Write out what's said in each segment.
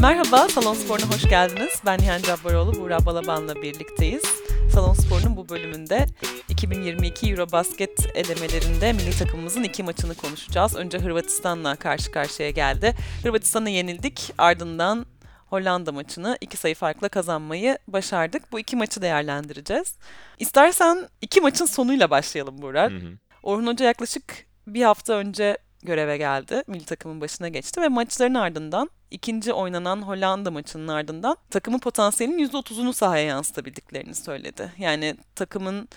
Merhaba, Salon Spor'una hoş geldiniz. Ben Nihan Cabbaroğlu, Buğra Balaban'la birlikteyiz. Salon Spor'un bu bölümünde 2022 Eurobasket elemelerinde milli takımımızın iki maçını konuşacağız. Önce Hırvatistan'la karşı karşıya geldi. Hırvatistan'a yenildik, ardından Hollanda maçını iki sayı farkla kazanmayı başardık. Bu iki maçı değerlendireceğiz. İstersen iki maçın sonuyla başlayalım hı. Orhun Hoca yaklaşık bir hafta önce göreve geldi. Milli takımın başına geçti ve maçların ardından ikinci oynanan Hollanda maçının ardından takımın potansiyelinin %30'unu sahaya yansıtabildiklerini söyledi. Yani takımın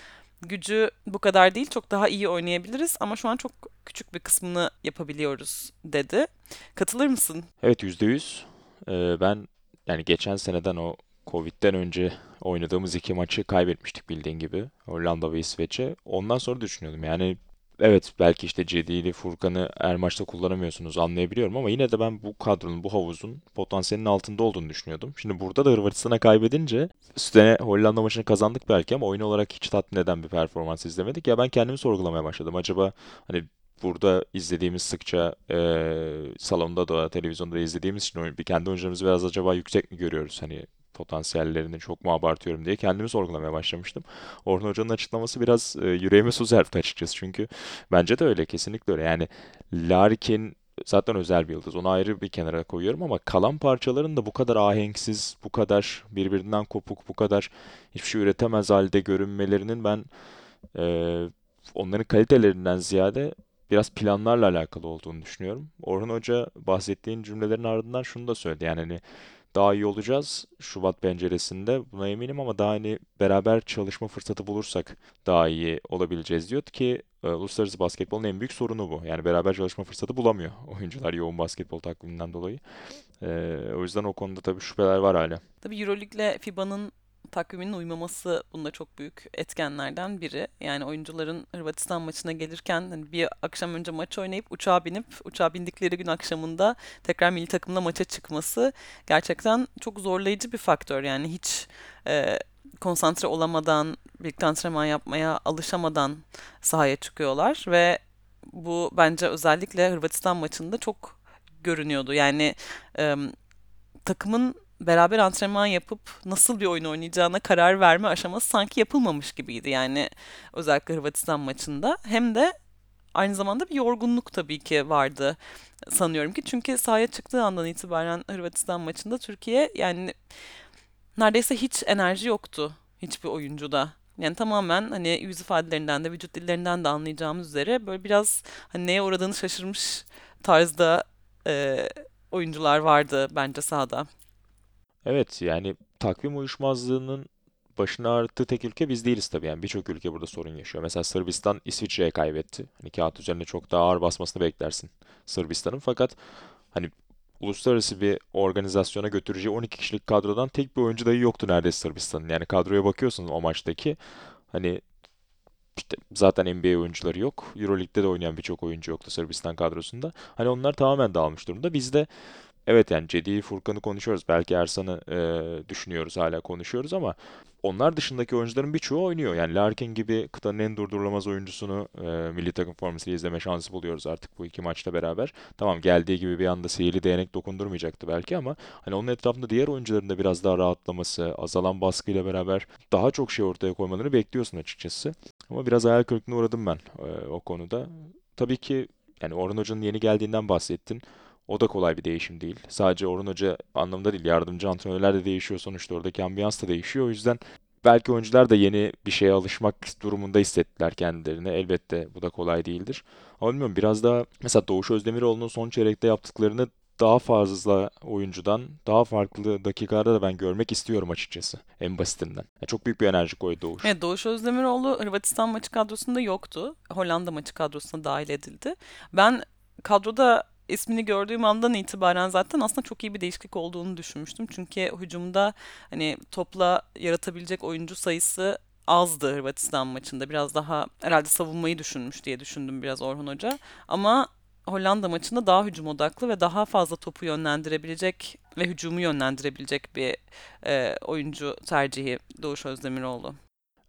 gücü bu kadar değil çok daha iyi oynayabiliriz ama şu an çok küçük bir kısmını yapabiliyoruz dedi. Katılır mısın? Evet yüzde yüz. Ee, ben yani geçen seneden o Covid'den önce oynadığımız iki maçı kaybetmiştik bildiğin gibi. Hollanda ve İsveç'e. Ondan sonra düşünüyordum. Yani evet belki işte Cedi'li Furkan'ı her maçta kullanamıyorsunuz anlayabiliyorum ama yine de ben bu kadronun, bu havuzun potansiyelinin altında olduğunu düşünüyordum. Şimdi burada da Hırvatistan'a kaybedince üstüne Hollanda maçını kazandık belki ama oyun olarak hiç tatmin eden bir performans izlemedik. Ya ben kendimi sorgulamaya başladım. Acaba hani burada izlediğimiz sıkça eee, salonda da televizyonda da izlediğimiz için kendi oyuncularımızı biraz acaba yüksek mi görüyoruz? Hani potansiyellerini çok mu abartıyorum diye kendimi sorgulamaya başlamıştım. Orhun Hoca'nın açıklaması biraz e, yüreğime su serpti açıkçası. Çünkü bence de öyle, kesinlikle öyle. Yani Larkin zaten özel bir yıldız. Onu ayrı bir kenara koyuyorum ama kalan parçaların da bu kadar ahenksiz, bu kadar birbirinden kopuk, bu kadar hiçbir şey üretemez halde görünmelerinin ben e, onların kalitelerinden ziyade biraz planlarla alakalı olduğunu düşünüyorum. Orhun Hoca bahsettiğin cümlelerin ardından şunu da söyledi. Yani hani daha iyi olacağız Şubat penceresinde buna eminim ama daha hani beraber çalışma fırsatı bulursak daha iyi olabileceğiz diyor ki e, uluslararası basketbolun en büyük sorunu bu. Yani beraber çalışma fırsatı bulamıyor oyuncular yoğun basketbol takviminden dolayı. E, o yüzden o konuda tabii şüpheler var hala. Tabii Euroleague'le FIBA'nın takviminin uymaması bunda çok büyük etkenlerden biri. Yani oyuncuların Hırvatistan maçına gelirken hani bir akşam önce maç oynayıp uçağa binip uçağa bindikleri gün akşamında tekrar milli takımla maça çıkması gerçekten çok zorlayıcı bir faktör. Yani hiç e, konsantre olamadan, birlikte antrenman yapmaya alışamadan sahaya çıkıyorlar ve bu bence özellikle Hırvatistan maçında çok görünüyordu. Yani e, takımın beraber antrenman yapıp nasıl bir oyun oynayacağına karar verme aşaması sanki yapılmamış gibiydi. Yani özellikle Hırvatistan maçında. Hem de aynı zamanda bir yorgunluk tabii ki vardı sanıyorum ki. Çünkü sahaya çıktığı andan itibaren Hırvatistan maçında Türkiye yani neredeyse hiç enerji yoktu hiçbir oyuncuda. Yani tamamen hani yüz ifadelerinden de vücut dillerinden de anlayacağımız üzere böyle biraz hani neye uğradığını şaşırmış tarzda e, oyuncular vardı bence sahada. Evet yani takvim uyuşmazlığının başını ağrıttığı tek ülke biz değiliz tabii. Yani birçok ülke burada sorun yaşıyor. Mesela Sırbistan İsviçre'ye kaybetti. Hani kağıt üzerinde çok daha ağır basmasını beklersin Sırbistan'ın. Fakat hani uluslararası bir organizasyona götüreceği 12 kişilik kadrodan tek bir oyuncu dahi yoktu neredeyse Sırbistan'ın. Yani kadroya bakıyorsunuz o maçtaki. Hani işte zaten NBA oyuncuları yok. Euroleague'de de oynayan birçok oyuncu yoktu Sırbistan kadrosunda. Hani onlar tamamen dağılmış durumda. Biz de Evet yani Cedi Furkan'ı konuşuyoruz. Belki Ersan'ı e, düşünüyoruz hala konuşuyoruz ama onlar dışındaki oyuncuların birçoğu oynuyor. Yani Larkin gibi kıtanın en durdurulamaz oyuncusunu e, milli takım formasıyla izleme şansı buluyoruz artık bu iki maçta beraber. Tamam geldiği gibi bir anda sihirli değnek dokundurmayacaktı belki ama hani onun etrafında diğer oyuncuların da biraz daha rahatlaması, azalan baskıyla beraber daha çok şey ortaya koymalarını bekliyorsun açıkçası. Ama biraz hayal kırıklığına uğradım ben e, o konuda. Tabii ki yani Orhun Hoca'nın yeni geldiğinden bahsettin. O da kolay bir değişim değil. Sadece Orhun Hoca anlamında değil, yardımcı antrenörler de değişiyor sonuçta oradaki ambiyans da değişiyor. O yüzden belki oyuncular da yeni bir şeye alışmak durumunda hissettiler kendilerini. Elbette bu da kolay değildir. Ama bilmiyorum biraz daha mesela Doğuş Özdemiroğlu'nun son çeyrekte yaptıklarını daha fazla oyuncudan, daha farklı dakikalarda da ben görmek istiyorum açıkçası. En basitinden. Ya çok büyük bir enerji koydu Doğuş. Evet, Doğuş Özdemiroğlu Hırvatistan maçı kadrosunda yoktu. Hollanda maçı kadrosuna dahil edildi. Ben kadroda ismini gördüğüm andan itibaren zaten aslında çok iyi bir değişiklik olduğunu düşünmüştüm. Çünkü hücumda hani topla yaratabilecek oyuncu sayısı azdı Hırvatistan maçında. Biraz daha herhalde savunmayı düşünmüş diye düşündüm biraz Orhun Hoca. Ama Hollanda maçında daha hücum odaklı ve daha fazla topu yönlendirebilecek ve hücumu yönlendirebilecek bir e, oyuncu tercihi Doğuş Özdemiroğlu.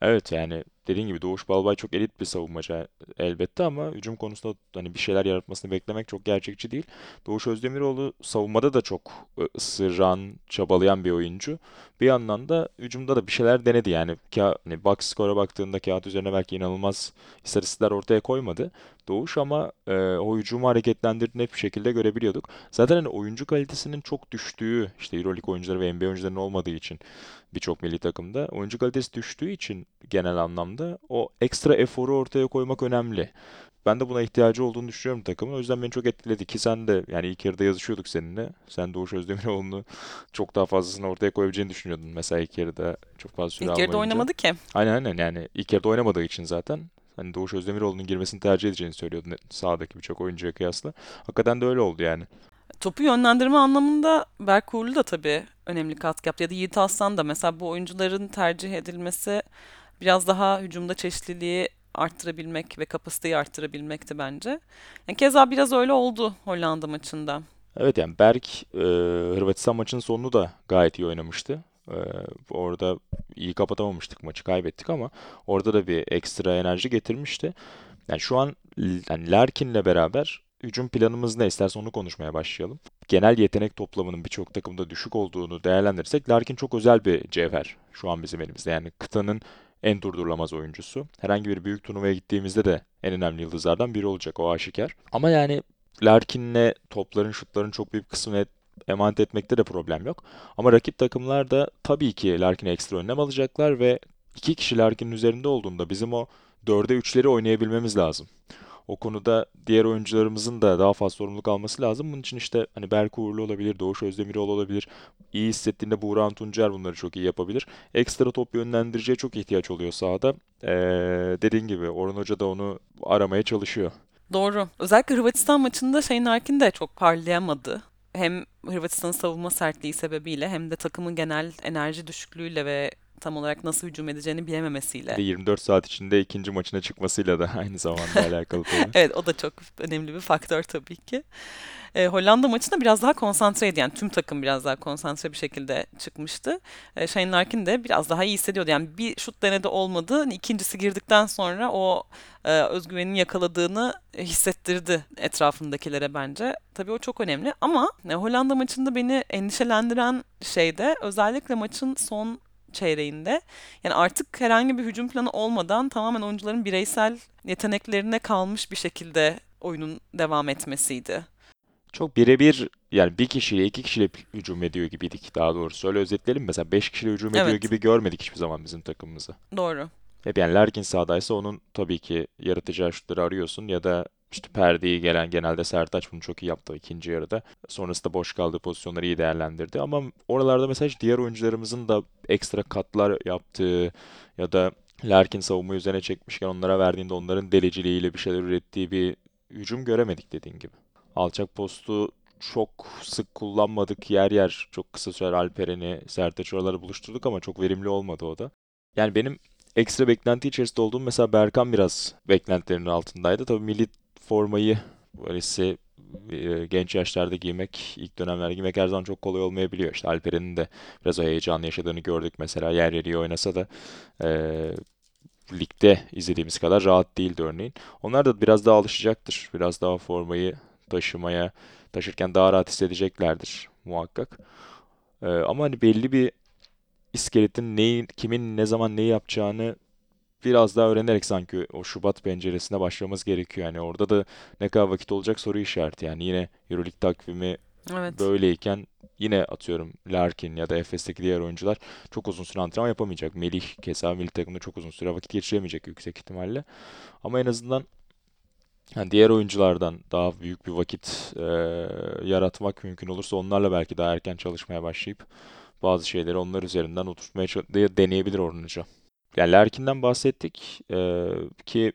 Evet yani dediğin gibi Doğuş Balbay çok elit bir savunmacı elbette ama hücum konusunda hani bir şeyler yaratmasını beklemek çok gerçekçi değil. Doğuş Özdemiroğlu savunmada da çok e, ısıran, çabalayan bir oyuncu. Bir yandan da hücumda da bir şeyler denedi yani. Ka hani box score'a baktığında kağıt üzerine belki inanılmaz istatistikler ortaya koymadı. Doğuş ama e, o hücumu hareketlendirdiğini hep bir şekilde görebiliyorduk. Zaten hani oyuncu kalitesinin çok düştüğü, işte EuroLeague oyuncuları ve NBA oyuncularının olmadığı için birçok milli takımda oyuncu kalitesi düştüğü için genel anlamda o ekstra eforu ortaya koymak önemli. Ben de buna ihtiyacı olduğunu düşünüyorum takımın. O yüzden beni çok etkiledi ki sen de yani ilk yarıda yazışıyorduk seninle. Sen Doğuş Özdemiroğlu'nu çok daha fazlasını ortaya koyabileceğini düşünüyordun. Mesela ilk yarıda çok fazla süre İlk yarıda almayınca. oynamadı ki. Aynen aynen yani ilk yarıda oynamadığı için zaten hani Doğuş Özdemiroğlu'nun girmesini tercih edeceğini söylüyordun sahadaki birçok oyuncuya kıyasla. Hakikaten de öyle oldu yani. Topu yönlendirme anlamında Berk Uğurlu da tabii önemli katkı yaptı. Ya da Yiğit Aslan da mesela bu oyuncuların tercih edilmesi biraz daha hücumda çeşitliliği arttırabilmek ve kapasiteyi arttırabilmekti bence. Yani keza biraz öyle oldu Hollanda maçında. Evet yani Berk e, Hırvatistan maçının sonunu da gayet iyi oynamıştı. E, orada iyi kapatamamıştık maçı kaybettik ama orada da bir ekstra enerji getirmişti. Yani şu an yani Larkin'le beraber hücum planımız ne istersen onu konuşmaya başlayalım. Genel yetenek toplamının birçok takımda düşük olduğunu değerlendirirsek Larkin çok özel bir cevher şu an bizim elimizde. Yani kıtanın en durdurulamaz oyuncusu. Herhangi bir büyük turnuvaya gittiğimizde de en önemli yıldızlardan biri olacak o aşikar. Ama yani Larkin'le topların, şutların çok büyük kısmını emanet etmekte de problem yok. Ama rakip takımlar da tabii ki Larkin'e ekstra önlem alacaklar ve iki kişi Larkin'in üzerinde olduğunda bizim o dörde üçleri oynayabilmemiz lazım. O konuda diğer oyuncularımızın da daha fazla sorumluluk alması lazım. Bunun için işte hani Berk Uğurlu olabilir, Doğuş Özdemiroğlu olabilir. İyi hissettiğinde Buğra Tuncer bunları çok iyi yapabilir. Ekstra top yönlendiriciye çok ihtiyaç oluyor sahada. Ee, dediğin gibi Orhun Hoca da onu aramaya çalışıyor. Doğru. Özellikle Hırvatistan maçında Shane Larkin de çok parlayamadı. Hem Hırvatistan'ın savunma sertliği sebebiyle hem de takımın genel enerji düşüklüğüyle ve tam olarak nasıl hücum edeceğini bilememesiyle. 24 saat içinde ikinci maçına çıkmasıyla da aynı zamanda alakalı tabii. Evet o da çok önemli bir faktör tabii ki. E, Hollanda maçında biraz daha konsantreydi. Yani tüm takım biraz daha konsantre bir şekilde çıkmıştı. E, Shane Larkin de biraz daha iyi hissediyordu. Yani bir şut denedi olmadı. Hani İkincisi girdikten sonra o e, özgüvenini yakaladığını hissettirdi etrafındakilere bence. Tabii o çok önemli. Ama e, Hollanda maçında beni endişelendiren şey de özellikle maçın son çeyreğinde. Yani artık herhangi bir hücum planı olmadan tamamen oyuncuların bireysel yeteneklerine kalmış bir şekilde oyunun devam etmesiydi. Çok birebir yani bir kişiyle iki kişiyle hücum ediyor gibiydik daha doğrusu. Öyle özetleyelim? Mesela 5 kişiyle hücum ediyor Evet, gibi görmedik hiçbir zaman bizim takımımızı. doğru. Hep yani Larkin sahadaysa onun tabii ki yaratacağı şutları arıyorsun ya da işte perdeyi gelen genelde Sertaç bunu çok iyi yaptı ikinci yarıda. Sonrasında boş kaldığı pozisyonları iyi değerlendirdi. Ama oralarda mesela diğer oyuncularımızın da ekstra katlar yaptığı ya da Larkin savunma üzerine çekmişken onlara verdiğinde onların deliciliğiyle bir şeyler ürettiği bir hücum göremedik dediğin gibi. Alçak postu çok sık kullanmadık. Yer yer çok kısa süre Alperen'i, Sertaç oraları buluşturduk ama çok verimli olmadı o da. Yani benim ekstra beklenti içerisinde olduğum mesela Berkan biraz beklentilerinin altındaydı. Tabii milli formayı böylesi genç yaşlarda giymek, ilk dönemlerde giymek her zaman çok kolay olmayabiliyor. İşte Alperen'in de biraz o heyecanlı yaşadığını gördük mesela yer yer iyi oynasa da e, ligde izlediğimiz kadar rahat değildi örneğin. Onlar da biraz daha alışacaktır. Biraz daha formayı taşımaya, taşırken daha rahat hissedeceklerdir muhakkak. E, ama hani belli bir iskeletin neyi, kimin ne zaman neyi yapacağını biraz daha öğrenerek sanki o Şubat penceresine başlamamız gerekiyor. Yani orada da ne kadar vakit olacak soru işareti. Yani yine EuroLeague takvimi Evet. böyleyken yine atıyorum Larkin ya da Efes'teki diğer oyuncular çok uzun süre antrenman yapamayacak. Melih keza milli takımda çok uzun süre vakit geçiremeyecek yüksek ihtimalle. Ama en azından yani diğer oyunculardan daha büyük bir vakit e, yaratmak mümkün olursa onlarla belki daha erken çalışmaya başlayıp bazı şeyleri onlar üzerinden oturtmaya deneyebilir Hoca. Yani Larkin'den bahsettik Ee, ki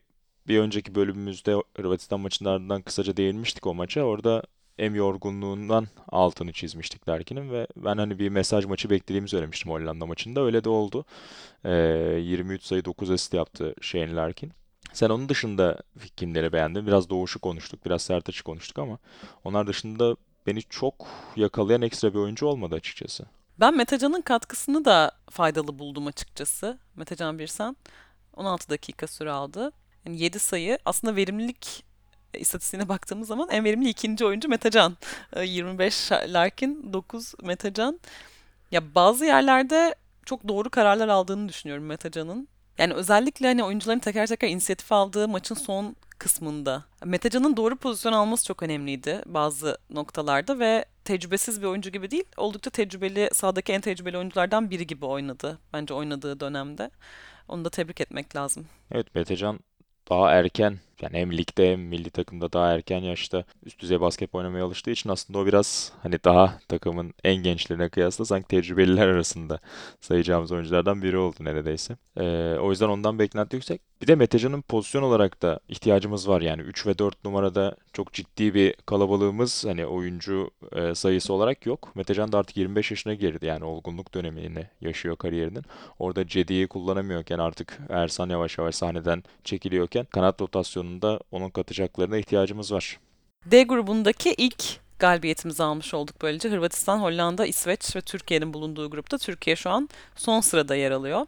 bir önceki bölümümüzde Hırvatistan maçının ardından kısaca değinmiştik o maça. Orada hem yorgunluğundan altını çizmiştik Larkin'in ve ben hani bir mesaj maçı beklediğimi söylemiştim Hollanda maçında. Öyle de oldu. Ee, 23 sayı 9 asist yaptı Shane Larkin. Sen onun dışında kimleri beğendin? Biraz Doğuş'u konuştuk, biraz Sertaç'ı konuştuk ama onlar dışında beni çok yakalayan ekstra bir oyuncu olmadı açıkçası. Ben Metecan'ın katkısını da faydalı buldum açıkçası. Metecan Birsen. 16 dakika süre aldı. Yani 7 sayı aslında verimlilik istatistiğine baktığımız zaman en verimli ikinci oyuncu Metecan. E, 25 Larkin, 9 Metecan. Ya bazı yerlerde çok doğru kararlar aldığını düşünüyorum Metecan'ın. Yani özellikle hani oyuncuların teker teker inisiyatif aldığı maçın son kısmında. Metecan'ın doğru pozisyon alması çok önemliydi bazı noktalarda ve tecrübesiz bir oyuncu gibi değil, oldukça tecrübeli, sahadaki en tecrübeli oyunculardan biri gibi oynadı bence oynadığı dönemde. Onu da tebrik etmek lazım. Evet Metecan daha erken yani hem ligde hem milli takımda daha erken yaşta üst düzey basket oynamaya alıştığı için aslında o biraz hani daha takımın en gençlerine kıyasla sanki tecrübeliler arasında sayacağımız oyunculardan biri oldu neredeyse. Ee, o yüzden ondan beklenti yüksek. Bir de Metecan'ın pozisyon olarak da ihtiyacımız var yani 3 ve 4 numarada çok ciddi bir kalabalığımız hani oyuncu e, sayısı olarak yok. Metecan da artık 25 yaşına girdi yani olgunluk dönemini yaşıyor kariyerinin. Orada Cedi'yi kullanamıyorken artık Ersan yavaş yavaş sahneden çekiliyorken kanat rotasyonunda onun katacaklarına ihtiyacımız var. D grubundaki ilk galibiyetimizi almış olduk böylece. Hırvatistan, Hollanda, İsveç ve Türkiye'nin bulunduğu grupta Türkiye şu an son sırada yer alıyor.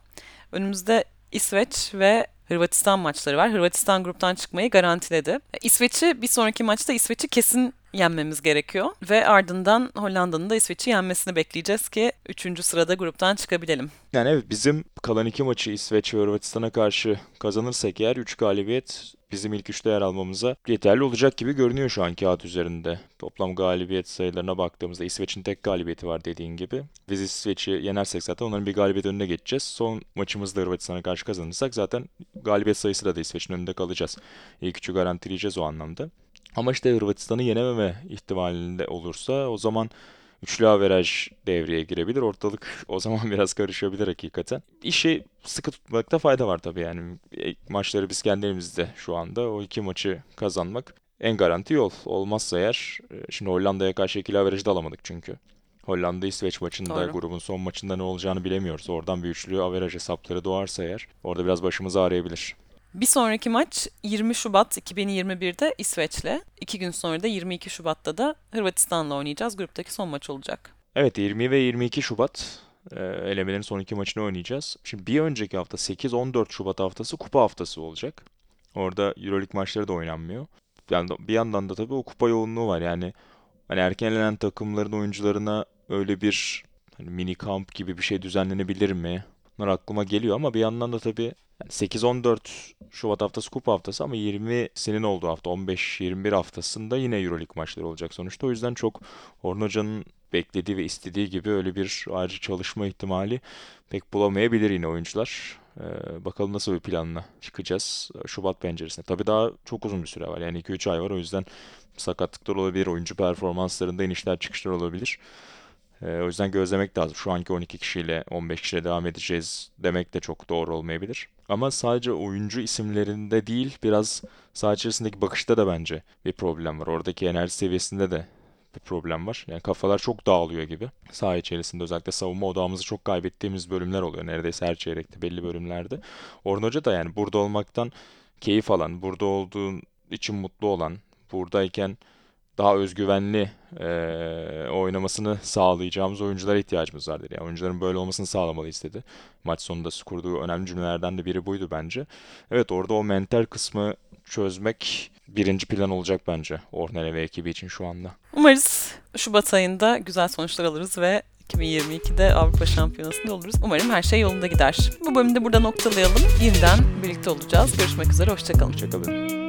Önümüzde İsveç ve Hırvatistan maçları var. Hırvatistan gruptan çıkmayı garantiledi. İsveç'i bir sonraki maçta İsveç'i kesin yenmemiz gerekiyor. Ve ardından Hollanda'nın da İsveç'i yenmesini bekleyeceğiz ki 3. sırada gruptan çıkabilelim. Yani evet bizim kalan iki maçı İsveç ve Hırvatistan'a karşı kazanırsak eğer 3 galibiyet bizim ilk üçte yer almamıza yeterli olacak gibi görünüyor şu an kağıt üzerinde. Toplam galibiyet sayılarına baktığımızda İsveç'in tek galibiyeti var dediğin gibi. Biz İsveç'i yenersek zaten onların bir galibiyet önüne geçeceğiz. Son maçımızda Hırvatistan'a karşı kazanırsak zaten galibiyet sayısıyla da İsveç'in önünde kalacağız. İlk üçü garantileyeceğiz o anlamda. Ama işte Hırvatistan'ı yenememe ihtimalinde olursa o zaman üçlü averaj devreye girebilir. Ortalık o zaman biraz karışabilir hakikaten. İşi sıkı tutmakta fayda var tabii yani. E, maçları biz kendi elimizde şu anda. O iki maçı kazanmak en garanti yol. Olmazsa eğer, e, şimdi Hollanda'ya karşı ikili averajı da alamadık çünkü. Hollanda İsveç maçında Doğru. grubun son maçında ne olacağını bilemiyoruz. Oradan bir üçlü averaj hesapları doğarsa eğer orada biraz başımızı ağrıyabilir. Bir sonraki maç 20 Şubat 2021'de İsveç'le. İki gün sonra da 22 Şubat'ta da Hırvatistan'la oynayacağız. Gruptaki son maç olacak. Evet 20 ve 22 Şubat e, elemelerin son iki maçını oynayacağız. Şimdi bir önceki hafta 8-14 Şubat haftası kupa haftası olacak. Orada Euroleague maçları da oynanmıyor. Yani bir yandan da tabii o kupa yoğunluğu var. Yani hani erken elenen takımların oyuncularına öyle bir hani mini kamp gibi bir şey düzenlenebilir mi? Bunlar aklıma geliyor ama bir yandan da tabii yani 8-14 Şubat haftası kupa haftası ama 20'sinin olduğu hafta 15-21 haftasında yine Euroleague maçları olacak sonuçta. O yüzden çok Orhun Hoca'nın beklediği ve istediği gibi öyle bir ayrı çalışma ihtimali pek bulamayabilir yine oyuncular. Ee, bakalım nasıl bir planla çıkacağız Şubat penceresine. Tabii daha çok uzun bir süre var. Yani 2-3 ay var. O yüzden sakatlıklar olabilir. Oyuncu performanslarında inişler çıkışlar olabilir. Ee, o yüzden gözlemek lazım. Şu anki 12 kişiyle 15 kişiyle devam edeceğiz demek de çok doğru olmayabilir. Ama sadece oyuncu isimlerinde değil biraz saha içerisindeki bakışta da bence bir problem var. Oradaki enerji seviyesinde de bir problem var. Yani kafalar çok dağılıyor gibi. Saha içerisinde özellikle savunma odağımızı çok kaybettiğimiz bölümler oluyor. Neredeyse her çeyrekte belli bölümlerde. Orhun Hoca da yani burada olmaktan keyif alan, burada olduğun için mutlu olan, buradayken daha özgüvenli e, oynamasını sağlayacağımız oyunculara ihtiyacımız var dedi. Yani oyuncuların böyle olmasını sağlamalıyız dedi. Maç sonunda kurduğu önemli cümlelerden de biri buydu bence. Evet orada o mental kısmı çözmek birinci plan olacak bence Ornella ve ekibi için şu anda. Umarız Şubat ayında güzel sonuçlar alırız ve 2022'de Avrupa Şampiyonası'nda oluruz. Umarım her şey yolunda gider. Bu bölümde burada noktalayalım. Yeniden birlikte olacağız. Görüşmek üzere, hoşçakalın. Hoşçakalın.